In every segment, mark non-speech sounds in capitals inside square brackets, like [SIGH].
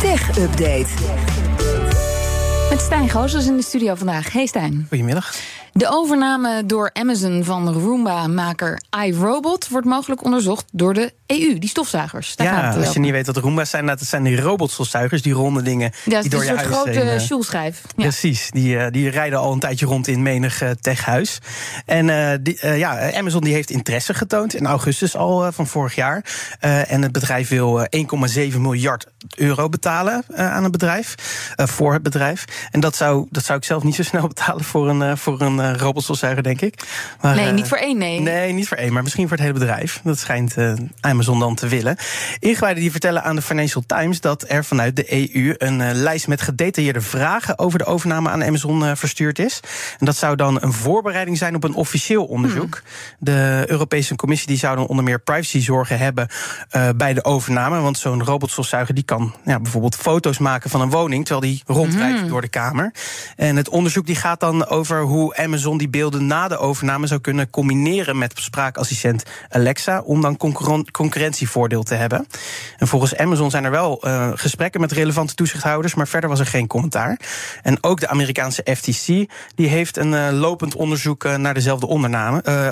Tech Update. Met Stijn Goosens in de studio vandaag. Hey Stijn. Goedemiddag. De overname door Amazon van Roomba-maker iRobot wordt mogelijk onderzocht door de EU, die stofzuigers. Daar gaat Ja, als je niet weet wat Roomba's zijn, dat zijn die robotstofzuigers, die ronde dingen. Ja, die door een je soort huis grote sjoelschijf. Ja. Precies, die, eh, die rijden al een tijdje rond in menig eh, techhuis. En eh, die, ja, Amazon die heeft interesse getoond in augustus al van vorig jaar. En het bedrijf wil eh, 1,7 miljard euro betalen aan het bedrijf. voor het bedrijf. En dat zou, dat zou ik zelf niet zo snel [LAUGHS] betalen voor een, voor een eh, robotstofzuiger, denk ik. Maar, Nee, eh, niet voor één, nee. Nee, niet voor één, maar misschien voor het hele bedrijf. Dat schijnt eh, Amazon dan te willen. Ingewijden die vertellen aan de Financial Times dat er vanuit de EU een eh, lijst met gedetailleerde vragen over de overname aan Amazon eh, verstuurd is. En dat zou dan een voorbereiding zijn op een officieel onderzoek. De Europese Commissie die zou dan onder meer privacyzorgen hebben eh, bij de overname. Want zo'n robotstofzuiger die kan ja, bijvoorbeeld foto's maken van een woning terwijl die rondrijdt door de kamer. En het onderzoek die gaat dan over hoe Amazon die beelden na de overname zou kunnen combineren met spraakassistent Alexa. Om dan concurren- concurrentievoordeel te hebben. En volgens Amazon zijn er wel eh, gesprekken met relevante toezichthouders, maar verder was er geen commentaar. En ook de Amerikaanse FTC die heeft een eh, lopend onderzoek eh, naar dezelfde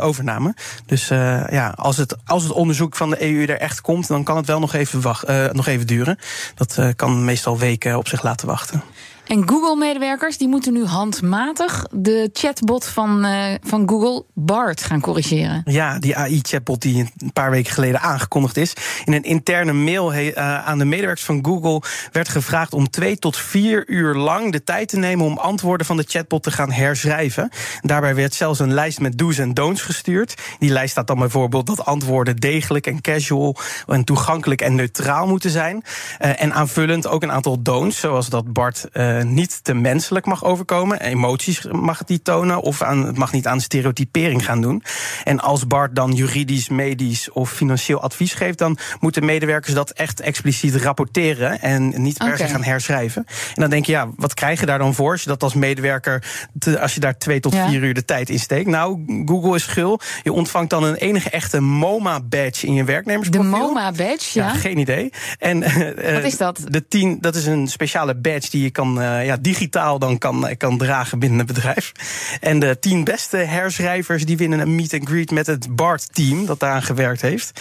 overname. Dus ja, als het, als het onderzoek van de EU er echt komt, dan kan het wel nog even, wacht, nog even duren. Dat kan meestal weken op zich laten wachten. En Google-medewerkers die moeten nu handmatig de chatbot van, eh, van Google, Bart, gaan corrigeren. Ja, die AI-chatbot die een paar weken geleden aangekondigd is. In een interne mail eh, aan de medewerkers van Google werd gevraagd om twee tot vier uur lang de tijd te nemen om antwoorden van de chatbot te gaan herschrijven. Daarbij werd zelfs een lijst met do's en don'ts gestuurd. Die lijst staat dan bijvoorbeeld dat antwoorden degelijk en casual en toegankelijk en neutraal moeten zijn. Eh, en aanvullend ook een aantal don'ts, zoals dat Bart eh, niet te menselijk mag overkomen. Emoties mag het niet tonen of aan, het mag niet aan stereotypering gaan doen. En als Bart dan juridisch, medisch of financieel advies geeft, dan moeten medewerkers dat echt expliciet rapporteren en niet per se gaan herschrijven. En dan denk je, ja, wat krijg je daar dan voor als je dat als medewerker, te- als je daar twee tot Ja. vier uur de tijd in steekt? Nou, Google is gul. Je ontvangt dan een enige echte MoMA-badge in je De werknemersprofiel. MoMA-badge, ja. Ja, geen idee. En, eh, Wat is dat? De tien, dat is een speciale badge die je kan, eh, ja, digitaal dan kan, kan dragen binnen het bedrijf. En de tien beste herschrijvers die winnen een meet and greet met het BART-team dat daaraan gewerkt heeft.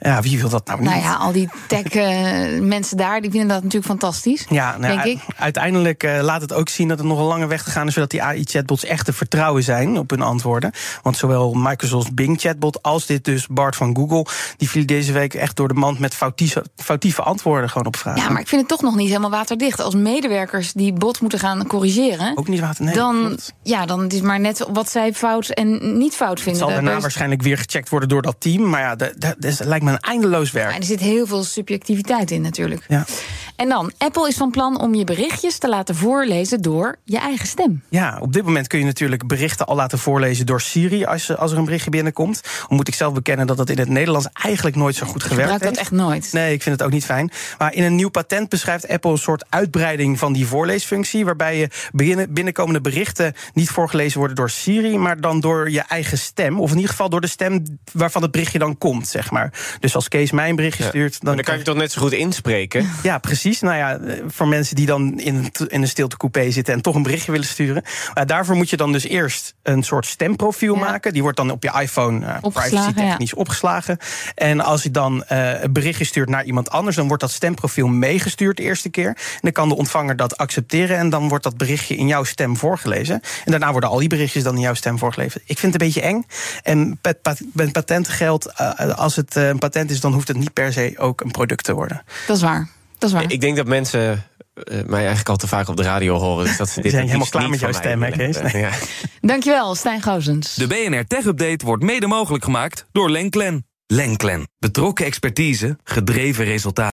Ja, wie wil dat nou niet? Nou ja, al die tech-mensen [LAUGHS] daar, die vinden dat natuurlijk fantastisch. Ja, nou denk ik. uiteindelijk eh, laat het ook zien dat er nog een lange weg te gaan is... zodat die AI-chatbots echt te vertrouwen zijn op hun antwoorden. Want zowel Microsoft's Bing-chatbot als dit dus Bart van Google... die viel deze week echt door de mand met foutieve, foutieve antwoorden gewoon op vragen. Ja, maar ik vind het toch nog niet helemaal waterdicht. Als medewerkers die bot moeten gaan corrigeren... Ook niet water, nee. dan, klopt. ja, dan is het maar net wat zij fout en niet fout Het vinden. zal Daar- daarna waarschijnlijk weer gecheckt worden door dat team. Maar ja, dat, dat, dat lijkt me een eindeloos werk. Ja, er zit heel veel subjectiviteit in natuurlijk. Ja. En dan, Apple is van plan om je berichtjes te laten voorlezen door je eigen stem. Ja, op dit moment kun je natuurlijk berichten al laten voorlezen door Siri als, als er een berichtje binnenkomt. Dan moet ik zelf bekennen dat dat in het Nederlands eigenlijk nooit zo goed Ik gewerkt gebruik dat heeft. echt nooit. Nee, ik vind het ook niet fijn. Maar in een nieuw patent beschrijft Apple een soort uitbreiding van die voorleesfunctie. Waarbij je binnen, binnenkomende berichten niet voorgelezen worden door Siri, maar dan door je eigen stem. Of in ieder geval door de stem waarvan het berichtje dan komt, zeg maar. Dus als Kees mij een berichtje stuurt. Dan, dan kan je toch net zo goed inspreken? Ja, precies. Nou ja, eh, voor mensen die dan in een, in een stiltecoupé zitten en toch een berichtje willen sturen. Maar daarvoor moet je dan dus eerst een soort stemprofiel Ja. maken. Die wordt dan op je iPhone uh, Opgeslagen, privacy technisch opgeslagen. En als je dan eh, een berichtje stuurt naar iemand anders, dan wordt dat stemprofiel meegestuurd de eerste keer. En dan kan de ontvanger dat accepteren en dan wordt dat berichtje in jouw stem voorgelezen. En daarna worden al die berichtjes dan in jouw stem voorgelezen. Ik vind het een beetje eng. En met, pat- met eh, als het eh, een patent is, dan hoeft het niet per se ook een product te worden. Dat is waar. Dat is waar. Ik denk dat mensen eh, mij eigenlijk al te vaak op de radio horen. Dus dat ze dit zijn helemaal klaar met jouw stem, hè? [LAUGHS] Ja. Dankjewel, Stijn Gozens. De BNR Tech Update wordt mede mogelijk gemaakt door Lenklen. Lenklen. Betrokken expertise, gedreven resultaten.